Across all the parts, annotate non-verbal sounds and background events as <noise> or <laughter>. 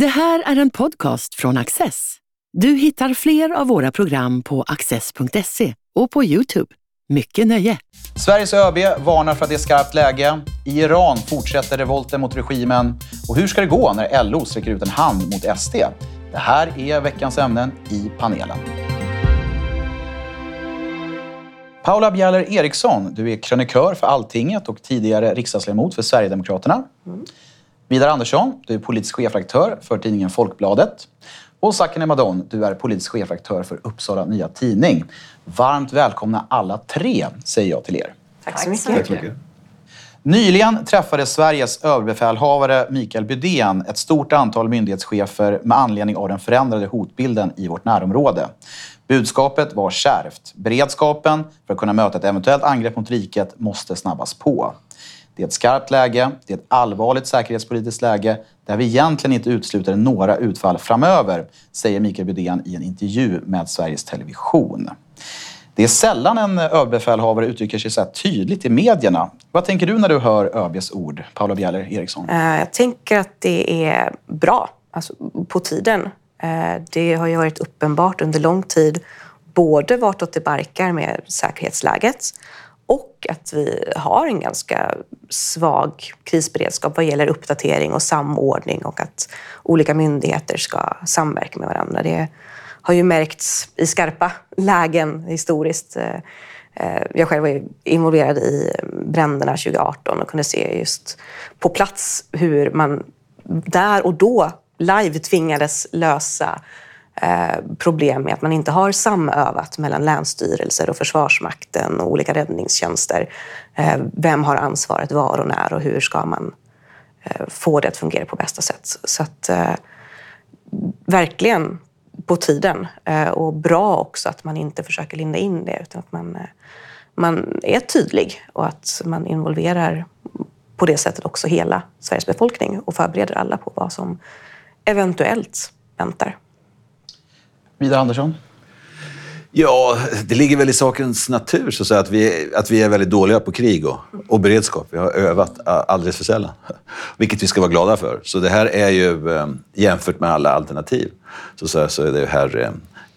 Det här är en podcast från Access. Du hittar fler av våra program på access.se och på Youtube. Mycket nöje! Sveriges ÖB varnar för att det är skarpt läge. I Iran fortsätter revolten mot regimen. Och hur ska det gå när LO sträcker ut en hand mot SD? Det här är veckans ämnen i panelen. Paula Bjaller Eriksson, du är krönikör för Alltinget och tidigare riksdagsledamot för Sverigedemokraterna. Mm. Vidar Andersson, du är politisk chefredaktör för tidningen Folkbladet. Och Sakine Madon, du är politisk chefredaktör för Uppsala Nya Tidning. Varmt välkomna alla tre, säger jag till er. Tack så mycket. Tack så mycket. Nyligen träffade Sveriges överbefälhavare Mikael Bydén ett stort antal myndighetschefer med anledning av den förändrade hotbilden i vårt närområde. Budskapet var kärvt. Beredskapen för att kunna möta ett eventuellt angrepp mot riket måste snabbas på. Det är ett skarpt läge, det är ett allvarligt säkerhetspolitiskt läge där vi egentligen inte utesluter några utfall framöver, säger Mikael Bydén i en intervju med Sveriges Television. Det är sällan en överbefälhavare uttrycker sig så här tydligt i medierna. Vad tänker du när du hör ÖBs ord, Paula Bjeller Eriksson? Eh, jag tänker att det är bra, alltså på tiden. Eh, det har ju varit uppenbart under lång tid både vartåt det barkar med säkerhetsläget och att vi har en ganska svag krisberedskap vad gäller uppdatering och samordning och att olika myndigheter ska samverka med varandra. Det har ju märkts i skarpa lägen historiskt. Eh, eh, jag själv var involverad i bränderna 2018 och kunde se just på plats hur man där och då live tvingades lösa Eh, problem med att man inte har samövat mellan länsstyrelser och Försvarsmakten och olika räddningstjänster. Eh, vem har ansvaret var och när och hur ska man eh, få det att fungera på bästa sätt? Så att verkligen på tiden och bra också att man inte försöker linda in det utan att man, man är tydlig och att man involverar på det sättet också hela Sveriges befolkning och förbereder alla på vad som eventuellt väntar. Vidar Andersson? Ja, det ligger väl i sakens natur så att, säga, att, vi, att vi är väldigt dåliga på krig och, och beredskap. Vi har övat alldeles för sällan, <laughs> vilket vi ska vara glada för. Så det här är ju, eh, jämfört med alla alternativ, så, så, så är det här eh,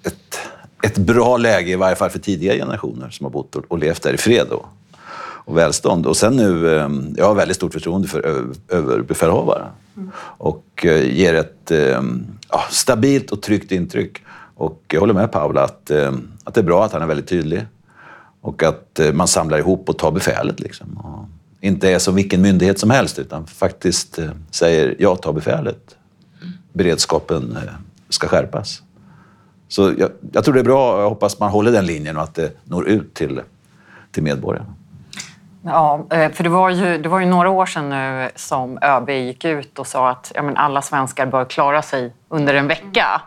ett, ett bra läge, i varje fall för tidigare generationer som har bott och, och levt där i fred och, och välstånd. Och sen nu, eh, jag har väldigt stort förtroende för överbefälhavaren mm. och ger ett ja, stabilt och tryggt intryck. Och jag håller med Paula att, eh, att det är bra att han är väldigt tydlig och att eh, man samlar ihop och tar befälet. Liksom. Och inte är som vilken myndighet som helst utan faktiskt eh, säger jag tar befälet. Beredskapen eh, ska skärpas. Så jag, jag tror det är bra jag hoppas man håller den linjen och att det når ut till, till medborgarna. Ja, eh, för det var, ju, det var ju några år sedan nu som ÖB gick ut och sa att ja, men alla svenskar bör klara sig under en vecka.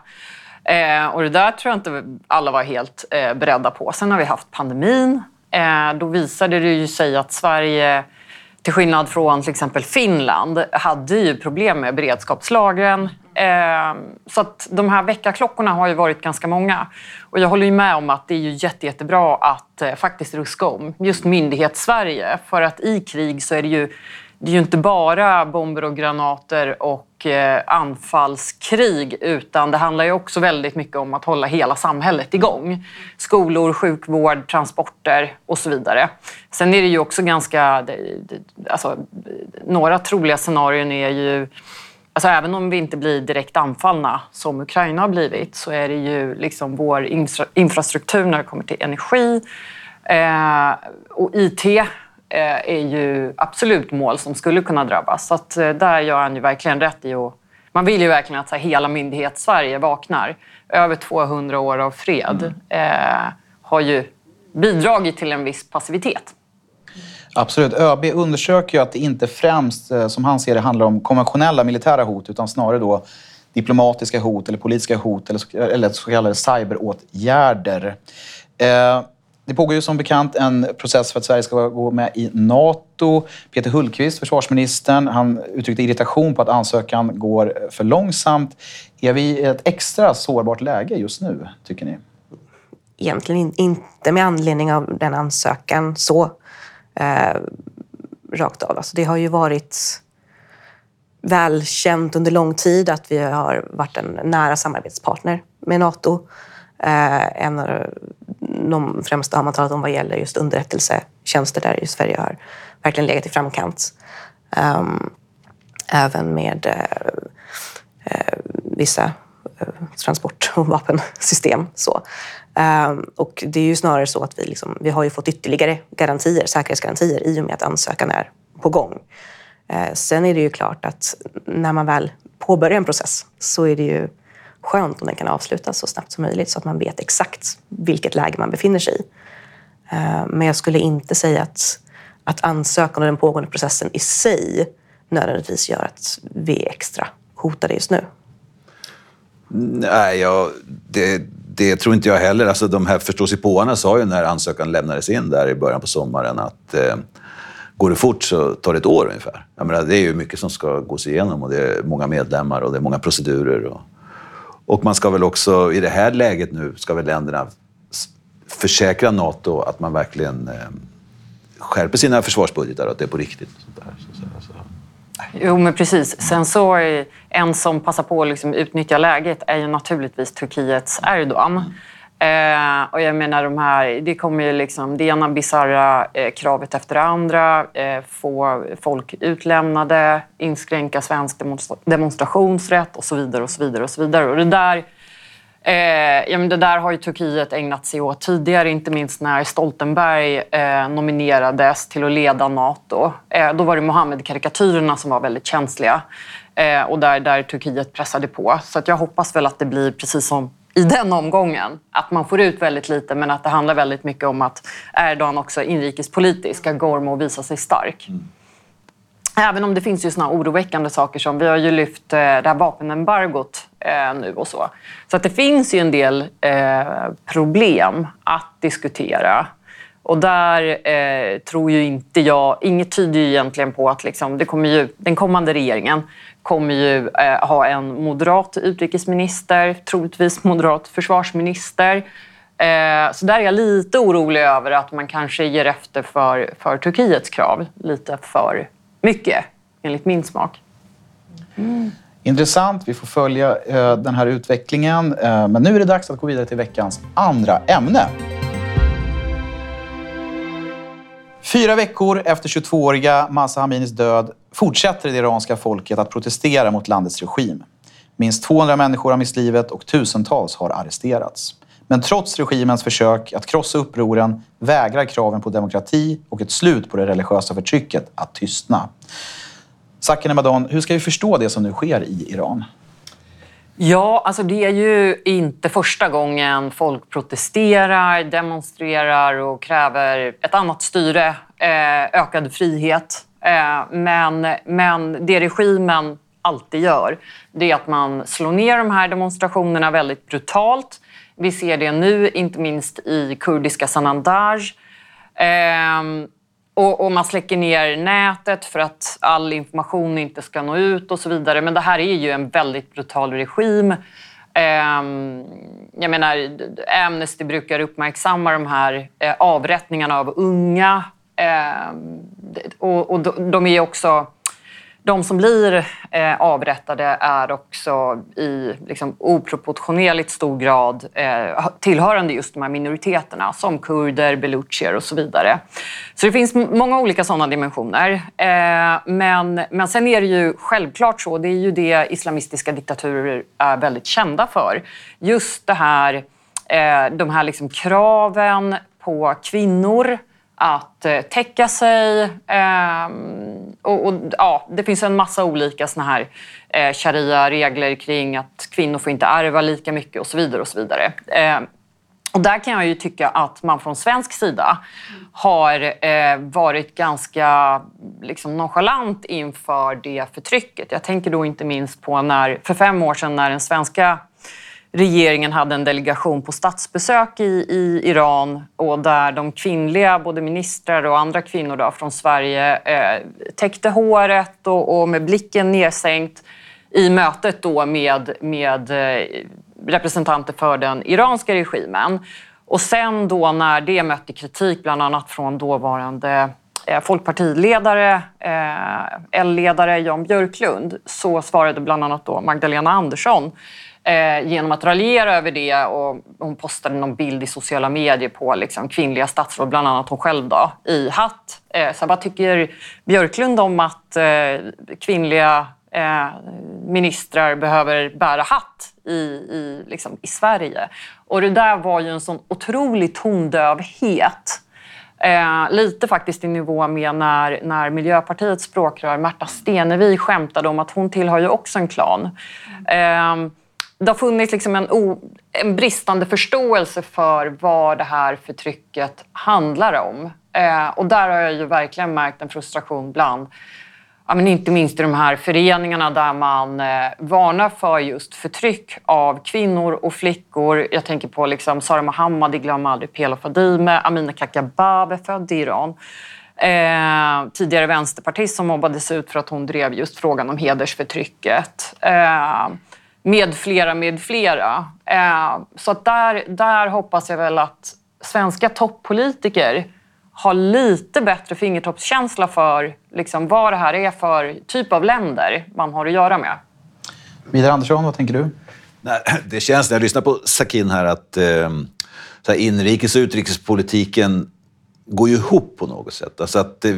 Eh, och det där tror jag inte alla var helt eh, beredda på. Sen har vi haft pandemin. Eh, då visade det ju sig att Sverige, till skillnad från till exempel Finland, hade ju problem med beredskapslagren. Eh, så att de här väckarklockorna har ju varit ganska många. Och jag håller ju med om att det är ju jätte, jättebra att eh, faktiskt ruska om just myndighets-Sverige. För att i krig så är det ju det är ju inte bara bomber och granater och eh, anfallskrig utan det handlar ju också väldigt mycket om att hålla hela samhället igång. Skolor, sjukvård, transporter och så vidare. Sen är det ju också ganska... Alltså, några troliga scenarion är ju... Alltså även om vi inte blir direkt anfallna som Ukraina har blivit så är det ju liksom vår infrastruktur när det kommer till energi eh, och IT är ju absolut mål som skulle kunna drabbas. Så att eh, där gör han ju verkligen rätt i att... Man vill ju verkligen att så hela myndighets-Sverige vaknar. Över 200 år av fred mm. eh, har ju bidragit till en viss passivitet. Absolut. ÖB undersöker ju att det inte främst, eh, som han ser det, handlar om konventionella militära hot utan snarare då diplomatiska hot eller politiska hot eller, eller så kallade cyberåtgärder. Eh, det pågår ju som bekant en process för att Sverige ska gå med i Nato. Peter Hultqvist, försvarsministern, han uttryckte irritation på att ansökan går för långsamt. Är vi i ett extra sårbart läge just nu, tycker ni? Egentligen inte med anledning av den ansökan så. Eh, rakt av. Alltså det har ju varit välkänt under lång tid att vi har varit en nära samarbetspartner med Nato. Eh, en av de främsta har man talat om vad gäller just underrättelsetjänster där ju Sverige har verkligen legat i framkant. Um, även med uh, uh, vissa eh, transport och vapensystem. Så. Um, och det är ju snarare så att vi, liksom, vi har ju fått ytterligare garantier, säkerhetsgarantier i och med att ansökan är på gång. Sen är det ju klart att när man väl påbörjar en process så är det ju skönt om den kan avslutas så snabbt som möjligt så att man vet exakt vilket läge man befinner sig i. Eh, men jag skulle inte säga att, att ansökan och den pågående processen i sig nödvändigtvis gör att vi är extra hotade just nu. Nej, jag, det, det tror inte jag heller. Alltså, de här förståsigpåarna sa ju när ansökan lämnades in där i början på sommaren att eh, går det fort så tar det ett år ungefär. Jag menar, det är ju mycket som ska gås igenom och det är många medlemmar och det är många procedurer. Och, och man ska väl också, i det här läget nu, ska väl länderna försäkra Nato att man verkligen eh, skärper sina försvarsbudgetar och att det är på riktigt. Sånt där, så, så, så. Jo, men precis. Sen så är en som passar på att liksom utnyttja läget är ju naturligtvis Turkiets Erdogan. Eh, och jag menar, de här, det kommer ju liksom det ena bisarra eh, kravet efter det andra. Eh, få folk utlämnade, inskränka svensk demonstra demonstrationsrätt och så vidare. och så vidare och så vidare. Och det där Eh, ja, men det där har ju Turkiet ägnat sig åt tidigare, inte minst när Stoltenberg eh, nominerades till att leda Nato. Eh, då var det Mohammed-karikatyrerna som var väldigt känsliga eh, och där, där Turkiet pressade på. Så att jag hoppas väl att det blir precis som i den omgången. Att man får ut väldigt lite men att det handlar väldigt mycket om att Erdogan också inrikespolitiskt ska gorma och visa sig stark. Mm. Även om det finns ju såna oroväckande saker som, vi har ju lyft eh, det här vapenembargot eh, nu och så. Så att det finns ju en del eh, problem att diskutera. Och där eh, tror ju inte jag, inget tyder ju egentligen på att liksom, det kommer ju, den kommande regeringen kommer ju eh, ha en moderat utrikesminister, troligtvis moderat försvarsminister. Eh, så där är jag lite orolig över att man kanske ger efter för, för Turkiets krav lite för mycket, enligt min smak. Mm. Intressant. Vi får följa eh, den här utvecklingen. Eh, men nu är det dags att gå vidare till veckans andra ämne. Fyra veckor efter 22-åriga Mahsa Aminis död fortsätter det iranska folket att protestera mot landets regim. Minst 200 människor har mist livet och tusentals har arresterats. Men trots regimens försök att krossa upproren vägrar kraven på demokrati och ett slut på det religiösa förtrycket att tystna. Sakine Emadan, hur ska vi förstå det som nu sker i Iran? Ja, alltså det är ju inte första gången folk protesterar, demonstrerar och kräver ett annat styre, eh, ökad frihet. Eh, men, men det regimen alltid gör, det är att man slår ner de här demonstrationerna väldigt brutalt. Vi ser det nu, inte minst i kurdiska Sanandaj. Ehm, och, och, man släcker ner nätet för att all information inte ska nå ut och så vidare. Men det här är ju en väldigt brutal regim. Ehm, jag menar, Amnesty brukar uppmärksamma de här eh, avrättningarna av unga. Ehm, och, och de är också de som blir eh, avrättade är också i liksom, oproportionerligt stor grad eh, tillhörande just de här minoriteterna som kurder, belucher och så vidare. Så det finns många olika sådana dimensioner. Eh, men, men sen är det ju självklart så, det är ju det islamistiska diktaturer är väldigt kända för. Just det här, eh, de här liksom kraven på kvinnor att eh, täcka sig. Eh, och, och, ja, det finns en massa olika såna här eh, sharia-regler kring att kvinnor får inte ärva lika mycket och så vidare. Och så vidare. Eh, och där kan jag ju tycka att man från svensk sida har eh, varit ganska liksom, nonchalant inför det förtrycket. Jag tänker då inte minst på när, för fem år sedan när den svenska regeringen hade en delegation på statsbesök i, i Iran och där de kvinnliga, både ministrar och andra kvinnor då, från Sverige eh, täckte håret och, och, med blicken nedsänkt i mötet då med, med eh, representanter för den iranska regimen. Och sen då när det mötte kritik, bland annat från dåvarande eh, folkpartiledare, eh, L-ledare Jan Björklund så svarade bland annat då Magdalena Andersson eh, genom att raljera över det och hon postade någon bild i sociala medier på liksom, kvinnliga statsråd, bland annat hon själv då, i hatt. Eh, så vad tycker Björklund om att eh, kvinnliga eh, ministrar behöver bära hatt i, i, liksom, i Sverige? Och det där var ju en sån otrolig tondövhet Eh, lite faktiskt i nivå med när, när Miljöpartiets språkrör Märta Stenevi skämtade om att hon tillhör ju också en klan. Eh, det har funnits liksom en, o, en bristande förståelse för vad det här förtrycket handlar om. Eh, och där har jag ju verkligen märkt en frustration bland ja, men inte minst i de här föreningarna där man eh, varnar för just förtryck av kvinnor och flickor. Jag tänker på liksom Sara Mohammadi, glöm aldrig Pela Fadime, Amina Kakabaveh, född i Iran. Eh, tidigare vänsterpartist som mobbades ut för att hon drev just frågan om hedersförtrycket. Eh, med flera, med flera. Eh, så att där, där hoppas jag väl att svenska toppolitiker har lite bättre fingertoppskänsla för liksom, vad det här är för typ av länder man har att göra med. Vidar Andersson, vad tänker du? <clears throat> Det känns när jag lyssnar på Sakin här att eh, så här, inrikes och utrikespolitiken går ju ihop på något sätt. Alltså att, eh,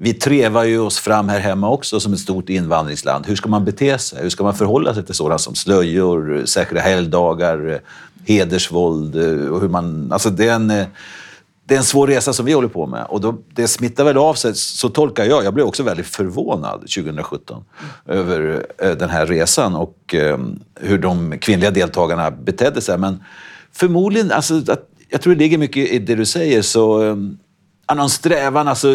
vi trevar ju oss fram här hemma också som ett stort invandringsland. Hur ska man bete sig? Hur ska man förhålla sig till sådant som slöjor, särskilda helgdagar, hedersvåld? Och hur man, alltså det är en det är en svår resa som vi håller på med och då, det smittar väl av sig, så tolkar jag. Jag blev också väldigt förvånad 2017 mm. över eh, den här resan och ehm, hur de kvinnliga deltagarna betedde sig. Men förmodligen, alltså, att, jag tror det ligger mycket i det du säger, så ehm, någon strävan, alltså,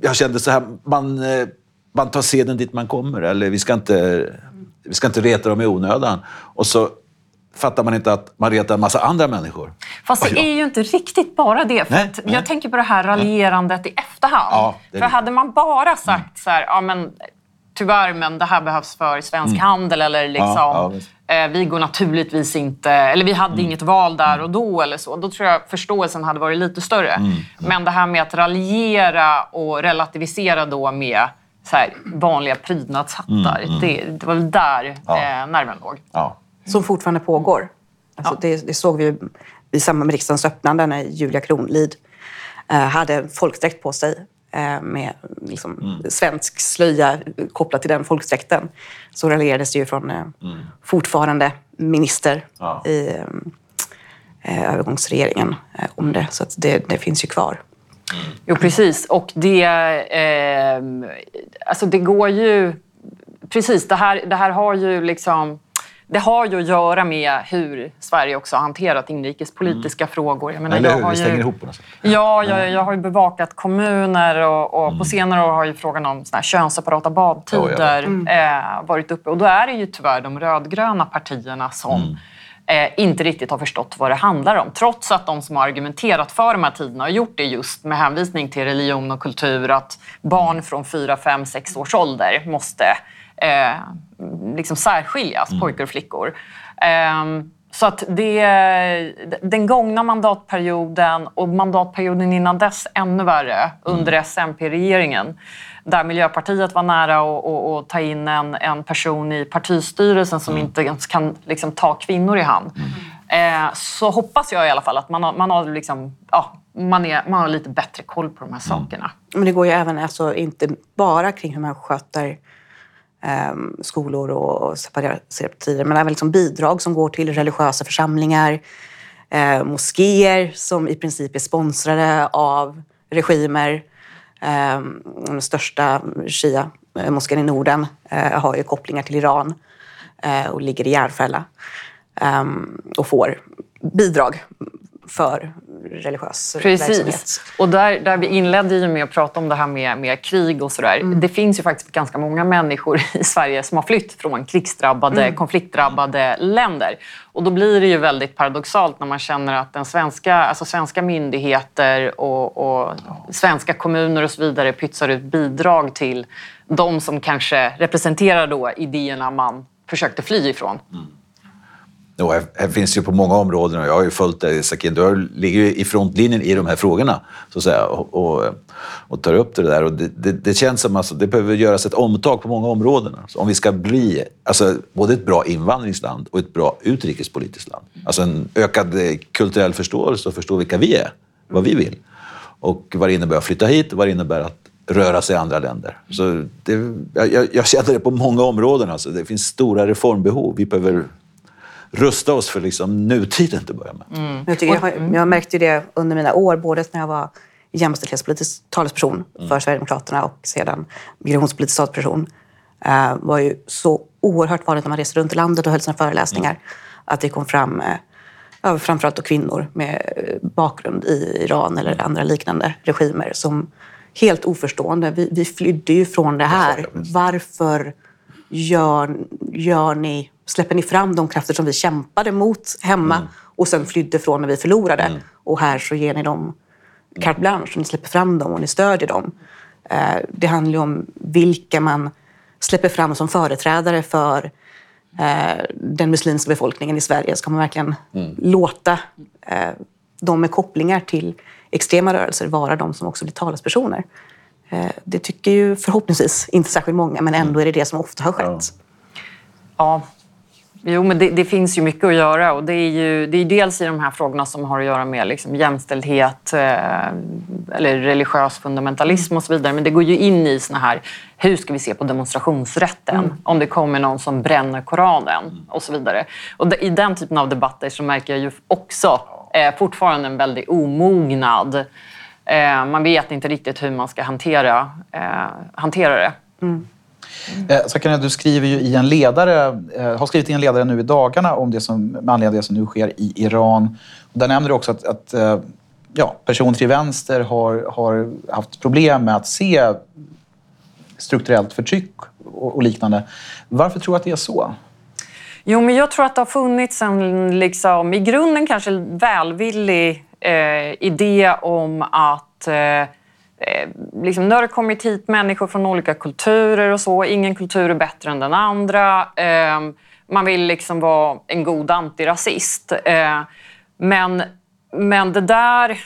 jag kände så här, man, eh, man tar seden dit man kommer, eller vi ska inte, vi ska inte reta dem i onödan. Och så fattar man inte att man retar en massa andra människor. Fast det är ju inte riktigt bara det. För nej, nej. Jag tänker på det här raljerandet i efterhand. Ja, för hade man bara sagt mm. så här, ja men tyvärr, men det här behövs för svensk mm. handel eller liksom, ja, ja, eh, vi går naturligtvis inte, eller vi hade mm. inget val där och då eller så. Då tror jag förståelsen hade varit lite större. Mm. Men det här med att raljera och relativisera då med så här, vanliga prydnadshattar, mm, mm. det, det, var väl där ja. eh, nerven låg. Ja. Som fortfarande pågår. Alltså, det, det, såg vi i samband med riksdagens öppnande när Julia Kronlid eh, hade folkdräkt på sig med liksom, mm. svensk slöja kopplat till den folkdräkten. Så raljerades det ju från eh, mm. fortfarande minister ja. i eh, övergångsregeringen eh, om det. Så det, det, finns ju kvar. Mm. Jo, precis. Och det, eh, alltså det går ju... Precis, det här, det här har ju liksom det har ju att göra med hur Sverige också har hanterat inrikespolitiska mm. frågor. Jag menar, Eller hur? vi stänger ihop på något sätt. Ja, jag, jag har ju bevakat kommuner och, och mm. på senare år har ju frågan om såna här könsseparata badtider oh, ja. mm. eh, varit uppe. Och då är det ju tyvärr de rödgröna partierna som mm. Eh, inte riktigt har förstått vad det handlar om. Trots att de som har argumenterat för de här tiderna har gjort det just med hänvisning till religion och kultur. Att barn från 4, 5, 6 års ålder måste eh, liksom särskiljas, mm. pojkar och flickor. Eh, så att det, den gångna mandatperioden och mandatperioden innan dess ännu värre under mm. SMP-regeringen där Miljöpartiet var nära att ta in en, en person i partistyrelsen som mm. inte ens kan liksom, ta kvinnor i hand. Mm. Eh, så hoppas jag i alla fall att man har, man har, liksom, ja, man är, man har lite bättre koll på de här mm. sakerna. Men det går ju även alltså, inte bara kring hur man sköter eh, Ehm, skolor och separatider, men även liksom bidrag som går till religiösa församlingar, eh, moskéer som i princip är sponsrade av regimer. Eh, den största shia-moskén i Norden eh, har ju kopplingar till Iran eh, och ligger i Järfälla ehm, och får bidrag för religiös Precis. verksamhet. Och där, där vi inledde ju med att prata om det här med, med krig och sådär. Mm. Det finns ju faktiskt ganska många människor i Sverige som har flytt från krigsdrabbade, mm. konfliktdrabbade länder. Och då blir det ju väldigt paradoxalt när man känner att den svenska, alltså svenska myndigheter och, och svenska kommuner och så vidare pytsar ut bidrag till de som kanske representerar då idéerna man försökte fly ifrån. Mm. Jo, här, här finns ju på många områden och jag har ju följt dig Sakin. Du ligger ju i frontlinjen i de här frågorna så att säga, och, och, och tar upp det där. Och det, det, det känns som att alltså, det behöver göras ett omtag på många områden. Alltså, om vi ska bli alltså, både ett bra invandringsland och ett bra utrikespolitiskt land. Alltså en ökad eh, kulturell förståelse och förstå vilka vi är, vad vi vill. Och vad det innebär att flytta hit vad det innebär att röra sig i andra länder. Så det, jag, jag känner det på många områden. Alltså. Det finns stora reformbehov. Vi behöver rusta oss för liksom nutiden till att börja med. Mm. Jag, tycker jag, har, jag märkte det under mina år, både när jag var jämställdhetspolitisk talesperson mm. för Sverigedemokraterna och sedan migrationspolitisk talesperson. Uh, var ju så oerhört vanligt när man reste runt i landet och höll sina föreläsningar. Mm. Att det kom fram uh, framförallt då kvinnor med bakgrund i Iran eller mm. andra liknande regimer som helt oförstående. Vi, vi flydde ju från det här. Varför gör, gör ni, släpper ni fram de krafter som vi kämpade mot hemma mm. och sen flydde från när vi förlorade? Mm. Och här så ger ni dem carte blanche, ni släpper fram dem och ni stödjer dem. Eh, det handlar ju om vilka man släpper fram som företrädare för eh, den muslimska befolkningen i Sverige. Ska man verkligen mm. låta eh, de med kopplingar till extrema rörelser vara de som också blir talespersoner. Eh, det tycker ju förhoppningsvis inte särskilt många, men ändå är det det som ofta har skett. Ja, Jo, men det, det, finns ju mycket att göra och det är ju det är dels i de här frågorna som har att göra med liksom jämställdhet eh, eller religiös fundamentalism och så vidare. Men det går ju in i såna här, hur ska vi se på demonstrationsrätten mm. om det kommer någon som bränner Koranen och så vidare. Och i den typen av debatter så märker jag ju också eh, fortfarande en väldig omognad. Eh, man vet inte riktigt hur man ska hantera, hantera det. Mm. Eh, mm. Sakarina, du skriver ju i en ledare, eh, har skrivit i en ledare nu i dagarna om det som, med anledning av det som nu sker i Iran. Där nämner du också att, att eh, ja, personer till vänster har, har haft problem med att se strukturellt förtryck och, och liknande. Varför tror du att det är så? Jo, men jag tror att det har funnits en liksom, i grunden kanske välvillig eh, idé om att eh, liksom, nu har det kommit hit människor från olika kulturer och så. Ingen kultur är bättre än den andra. Eh, man vill liksom vara en god antirasist. Eh, men, men det där...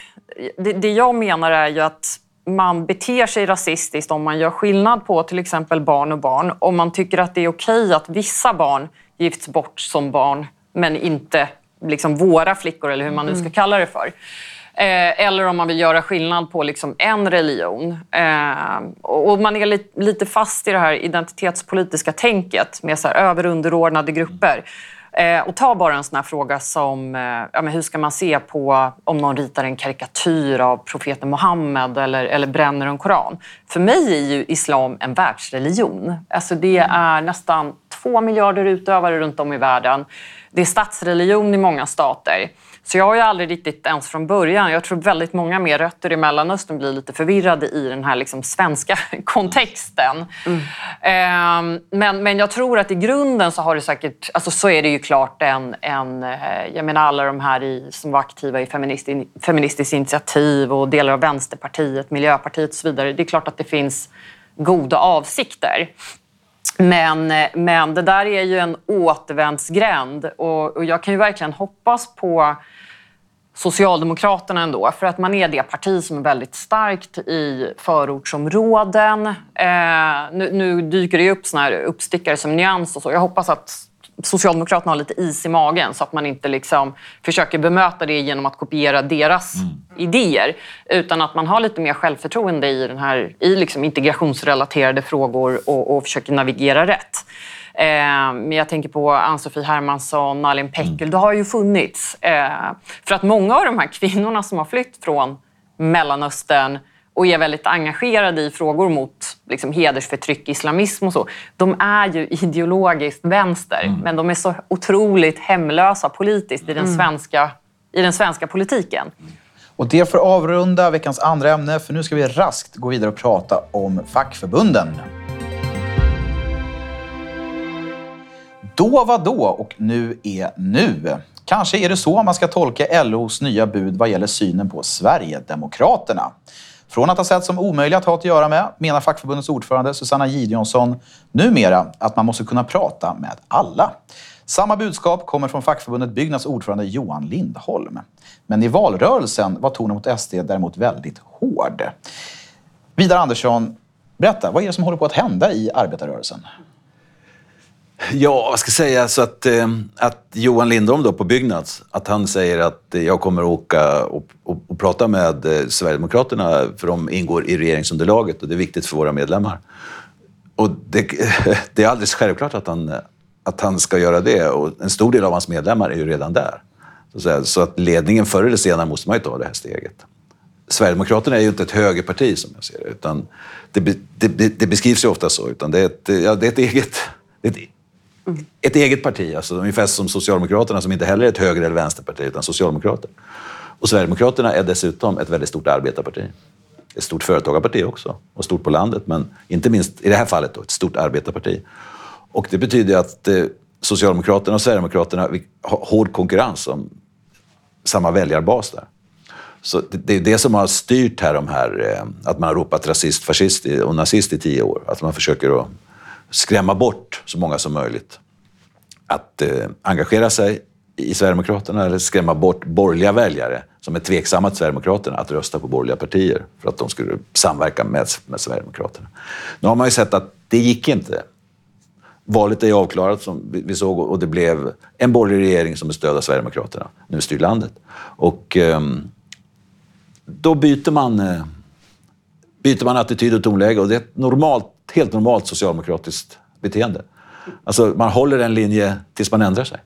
Det, det jag menar är ju att man beter sig rasistiskt om man gör skillnad på till exempel barn och barn. Om man tycker att det är okej att vissa barn gifts bort som barn men inte liksom våra flickor eller hur man nu ska mm. kalla det för. Eh, eller om man vill göra skillnad på liksom en religion. Eh, och man är li lite fast i det här identitetspolitiska tänket med så här över och underordnade grupper. Eh, och ta bara en sån här fråga som eh, ja, men hur ska man se på om någon ritar en karikatyr av profeten Muhammed eller, eller bränner en koran. För mig är ju islam en världsreligion. Alltså det är nästan två miljarder utövare runt om i världen. Det är statsreligion i många stater. Så jag har ju aldrig riktigt ens från början, jag tror väldigt många med rötter i Mellanöstern blir lite förvirrade i den här liksom svenska <laughs> kontexten. Mm. Eh, men, men jag tror att i grunden så har det säkert, alltså så är det ju klart en, en eh, jag menar alla de här i, som var aktiva i feminist, Feministiskt initiativ och delar av Vänsterpartiet, Miljöpartiet och så vidare. Det är klart att det finns goda avsikter. Men, men det där är ju en återvändsgränd och, och jag kan ju verkligen hoppas på Socialdemokraterna ändå, för att man är det parti som är väldigt starkt i förortsområden. Eh, nu, nu, dyker det upp såna här uppstickare som Nyans och så. Jag hoppas att Socialdemokraterna har lite is i magen så att man inte liksom försöker bemöta det genom att kopiera deras mm. idéer. Utan att man har lite mer självförtroende i, den här, i liksom integrationsrelaterade frågor och, och försöker navigera rätt. Eh, men jag tänker på Ann-Sofie Hermansson, Nalin Pekgul. Mm. Det har ju funnits. Eh, för att många av de här kvinnorna som har flytt från Mellanöstern och är väldigt engagerade i frågor mot liksom, hedersförtryck, islamism och så. De är ju ideologiskt vänster, mm. men de är så otroligt hemlösa politiskt i den, mm. svenska, i den svenska politiken. Och det får avrunda veckans andra ämne, för nu ska vi raskt gå vidare och prata om fackförbunden. Då var då och nu är nu. Kanske är det så man ska tolka LOs nya bud vad gäller synen på Sverigedemokraterna. Från att ha sett som omöjliga att ha att göra med, menar fackförbundets ordförande Susanna Gideonsson numera att man måste kunna prata med alla. Samma budskap kommer från fackförbundet Byggnads ordförande Johan Lindholm. Men i valrörelsen var tonen mot SD däremot väldigt hård. Vidar Andersson, berätta, vad är det som håller på att hända i arbetarrörelsen? Ja, vad ska jag säga så att, eh, att Johan Lindholm då på Byggnads, att han säger att jag kommer åka och, och, och prata med eh, Sverigedemokraterna för de ingår i regeringsunderlaget och det är viktigt för våra medlemmar. Och det, <laughs> det är alldeles självklart att han, att han ska göra det och en stor del av hans medlemmar är ju redan där. Så att ledningen förr eller senare måste man ju ta det här steget. Sverigedemokraterna är ju inte ett högerparti som jag ser det, utan det, det, det beskrivs ju ofta så. Utan det, är ett, ja, det är ett eget... Det är ett, ett eget parti, alltså ungefär som Socialdemokraterna som inte heller är ett höger eller vänsterparti, utan socialdemokrater. Och Sverigedemokraterna är dessutom ett väldigt stort arbetarparti. Ett stort företagarparti också, och stort på landet, men inte minst i det här fallet då, ett stort arbetarparti. Och det betyder att eh, Socialdemokraterna och Sverigedemokraterna har hård konkurrens om samma väljarbas där. Så det är det som har styrt här, de här eh, att man har ropat rasist, fascist och nazist i tio år. Att man försöker att skrämma bort så många som möjligt att eh, engagera sig i Sverigedemokraterna eller skrämma bort borgerliga väljare som är tveksamma till Sverigedemokraterna att rösta på borgerliga partier för att de skulle samverka med, med Sverigedemokraterna. Nu har man ju sett att det gick inte. Valet är avklarat som vi såg och det blev en borgerlig regering som med stöd av Sverigedemokraterna nu styr landet. Och eh, då byter man, eh, byter man attityd och tonläge och det är ett normalt, helt normalt socialdemokratiskt beteende. Alltså man håller en linje tills man ändrar sig.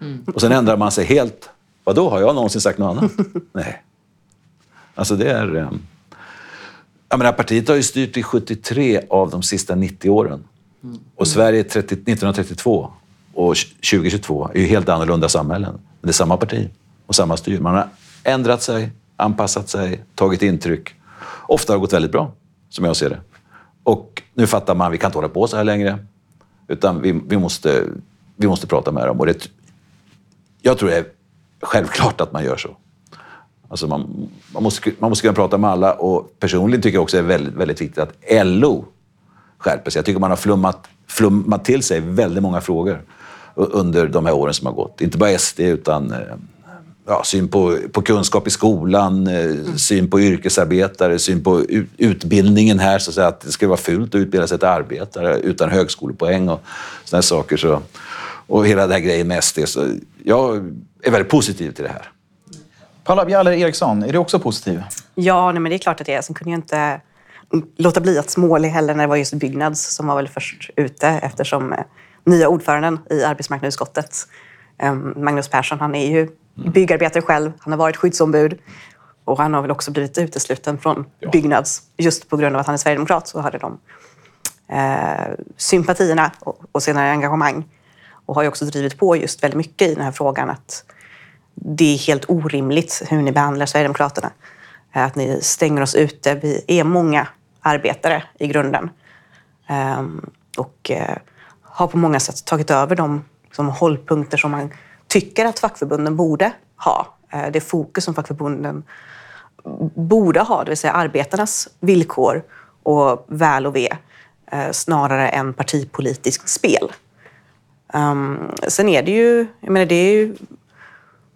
Mm. Och sen ändrar man sig helt. Vad då har jag någonsin sagt något annat? <laughs> Nej. Alltså det är... Eh, jag menar, partiet har ju styrt i 73 av de sista 90 åren. Mm. Och Sverige 30, 1932 och 2022 är ju helt annorlunda samhällen. Men det är samma parti och samma styr. Man har ändrat sig, anpassat sig, tagit intryck. Ofta har det gått väldigt bra, som jag ser det. Och nu fattar man, vi kan inte hålla på så här längre. Utan vi, vi, måste, vi måste prata med dem. Och det, jag tror det är självklart att man gör så. Alltså man, man, måste, man måste kunna prata med alla och personligen tycker jag också det är väldigt, väldigt viktigt att LO skärper sig. Jag tycker man har flummat, flummat till sig väldigt många frågor under de här åren som har gått. Inte bara SD utan eh, ja, syn på, på kunskap i skolan, mm. syn på yrkesarbetare, syn på utbildningen här. Så att, säga, att det ska vara fult att utbilda sig till arbetare utan högskolepoäng och sådana saker. Så, och hela den här grejen med SD. Så jag är väldigt positiv till det här. Paula Bjaller Eriksson, är du också positiv? Ja, nej, men det är klart att det är. Sen kunde jag inte låta bli att småle heller när det var just Byggnads som var väl först ute eftersom eh, nya ordföranden i arbetsmarknadsutskottet, Magnus Persson, han är ju byggarbetare själv, han har varit skyddsombud och han har väl också blivit utesluten från ja. Byggnads just på grund av att han är sverigedemokrat. Så hade de eh, sympatierna och, och senare engagemang och har ju också drivit på just väldigt mycket i den här frågan att det är helt orimligt hur ni behandlar Sverigedemokraterna. Att ni stänger oss ute. Vi är många arbetare i grunden. Um, och uh, har på många sätt tagit över de liksom, hållpunkter som man tycker att fackförbunden borde ha. Eh, det fokus som fackförbunden borde ha, det vill säga arbetarnas villkor och väl och ve, eh, snarare än partipolitiskt spel. Um, sen är det ju, jag menar det är ju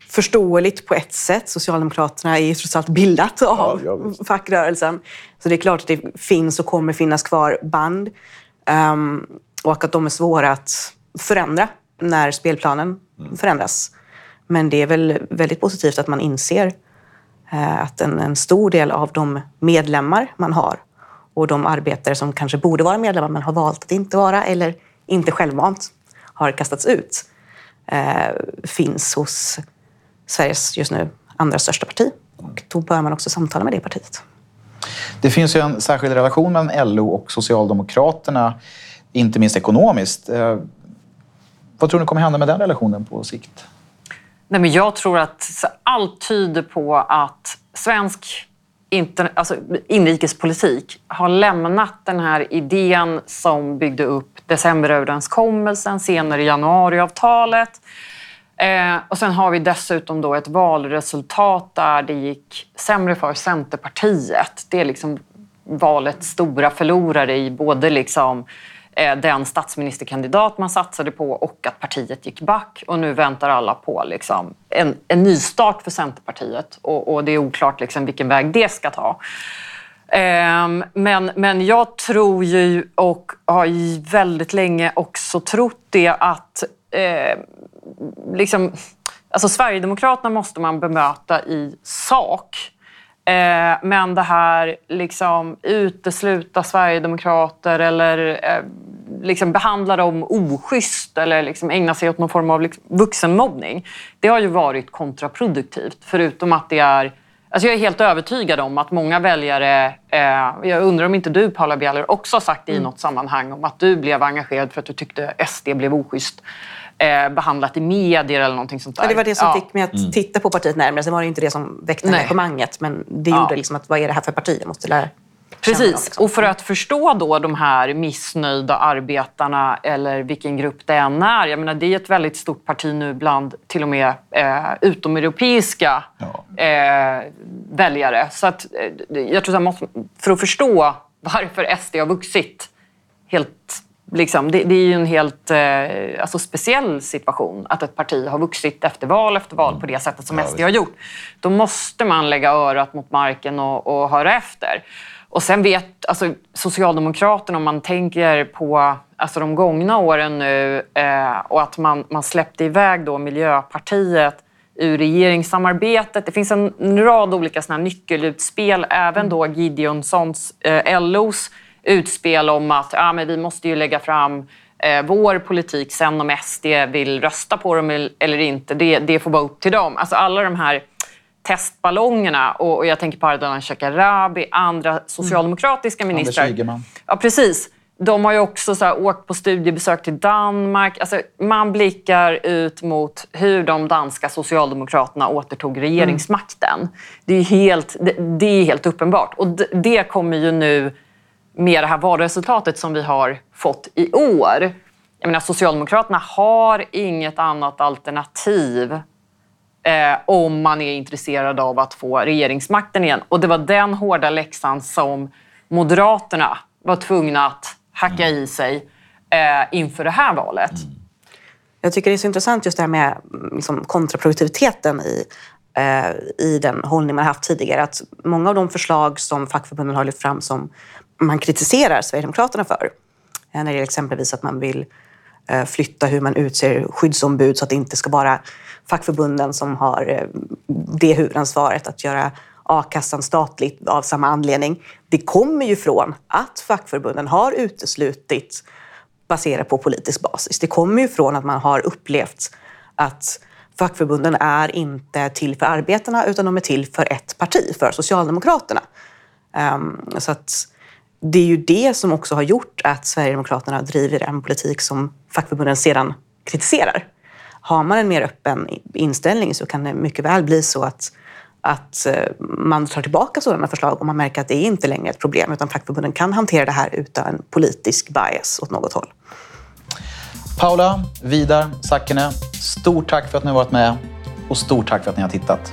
förståeligt på ett sätt. Socialdemokraterna är ju trots allt bildat av ja, ja, fackrörelsen. Så det är klart att det finns och kommer finnas kvar band. Um, och att de är svåra att förändra när spelplanen mm. förändras. Men det är väl väldigt positivt att man inser eh, att en, en, stor del av de medlemmar man har och de arbetare som kanske borde vara medlemmar men har valt att inte vara eller inte självmant har kastats ut eh, finns hos Sveriges just nu andra största parti. Och då bör man också samtala med det partiet. Det finns ju en särskild relation mellan LO och Socialdemokraterna, inte minst ekonomiskt. Vad tror ni kommer hända med den relationen på sikt? Nej, men jag tror att allt tyder på att svensk inter, alltså inrikespolitik har lämnat den här idén som byggde upp decemberöverenskommelsen, senare januariavtalet. Eh, och sen har vi dessutom då ett valresultat där det gick sämre för Centerpartiet. Det är liksom valets stora förlorare i både liksom eh, Eh, den statsministerkandidat man satsade på och att partiet gick back. Och nu väntar alla på liksom, en, en nystart för Centerpartiet och, och det är oklart liksom, vilken väg det ska ta. Ehm, men, men jag tror ju och har väldigt länge också trott det att eh, liksom, alltså Sverigedemokraterna måste man bemöta i sak. Eh, men det här liksom utesluta sverigedemokrater eller eh, liksom behandla dem oschysst eller liksom ägna sig åt någon form av liksom vuxenmobbning. Det har ju varit kontraproduktivt förutom att det är Alltså jag är helt övertygad om att många väljare, eh, jag undrar om inte du Paula Bieler också har sagt det i mm. något sammanhang om att du blev engagerad för att du tyckte SD blev oschysst eh, behandlat i medier eller någonting sånt där. Ja, det var det som ja. fick mig att mm. titta på partiet närmare. Sen var det inte det som väckte Nej. engagemanget men det ja. gjorde liksom att vad är det här för parti? Jag måste lära Precis, liksom. och för att förstå då de här missnöjda arbetarna eller vilken grupp det än är. Jag menar, det är ett väldigt stort parti nu bland till och med eh, utomeuropeiska ja. eh, väljare. Så att, eh, jag tror att måste, för att förstå varför SD har vuxit helt Liksom, det, det, är ju en helt eh, alltså speciell situation att ett parti har vuxit efter val efter val på det sättet som ja, SD har gjort. Då måste man lägga örat mot marken och, och höra efter. Och sen vet alltså, Socialdemokraterna, om man tänker på alltså, de gångna åren nu eh, och att man, man släppte iväg då Miljöpartiet ur regeringssamarbetet. Det finns en rad olika såna nyckelutspel, även då Gideonssons, eh, LOs utspel om att ja, men vi måste ju lägga fram eh, vår politik sen om SD vill rösta på dem eller inte. Det, det får vara upp till dem. Alltså alla de här testballongerna. Och, och jag tänker på Ardalan Shekarabi, andra socialdemokratiska mm. ministrar. Anders Ygeman. Ja, precis. De har ju också så här, åkt på studiebesök till Danmark. Alltså, man blickar ut mot hur de danska socialdemokraterna återtog regeringsmakten. Mm. Det, är helt, det, det, är helt uppenbart. Och det, det kommer ju nu med det här valresultatet som vi har fått i år. Jag menar, Socialdemokraterna har inget annat alternativ eh, om man är intresserad av att få regeringsmakten igen. Och det var den hårda läxan som Moderaterna var tvungna att hacka i sig eh, inför det här valet. Mm. Jag tycker det är så intressant just det här med liksom, kontraproduktiviteten i, eh, i den hållning man haft tidigare. Att många av de förslag som fackförbunden har lyft fram som man kritiserar Sverigedemokraterna för, eh, när det gäller exempelvis att man vill eh, flytta hur man utser skyddsombud så att det inte ska vara fackförbunden som har eh, det huvudansvaret att göra a-kassan statligt av samma anledning. Det kommer ju från att fackförbunden har uteslutit baserat på politisk basis. Det kommer ju från att man har upplevt att fackförbunden är inte till för arbetarna utan de är till för ett parti, för Socialdemokraterna. Um, så att det är ju det som också har gjort att Sverigedemokraterna driver en politik som fackförbunden sedan kritiserar har man en mer öppen inställning så kan det mycket väl bli så att, att eh, man tar tillbaka sådana förslag om man märker att det är inte längre är ett problem utan fackförbunden kan hantera det här utan politisk bias åt något håll. Paula, Vidar, Sackene, stort tack för att ni har varit med och stort tack för att ni har tittat.